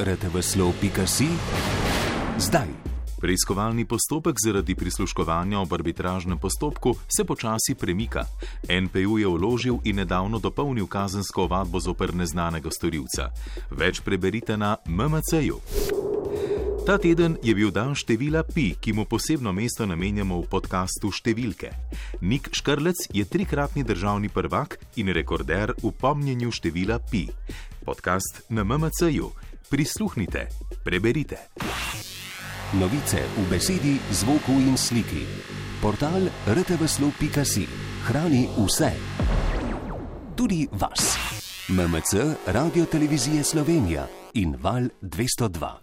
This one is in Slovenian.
rtvslo.si zdaj. Preiskovalni postopek zaradi prisluškovanja ob arbitražnem postopku se počasi premika. NPU je vložil in nedavno dopolnil kazensko ovadbo zoper neznanega storilca. Več preberite na MMC-ju. Ta teden je bil dan števila pi, ki mu posebno mesto namenjamo v podkastu Številke. Nik Škrlec je trikratni državni prvak in rekorder v pomnjenju števila pi. Podcast na MMC-ju. Prisluhnite, preberite. Novice v besedi, zvoku in sliki. Portal rtvslo.si hrani vse. Tudi vas. MMC, Radio Televizije Slovenija in Val 202.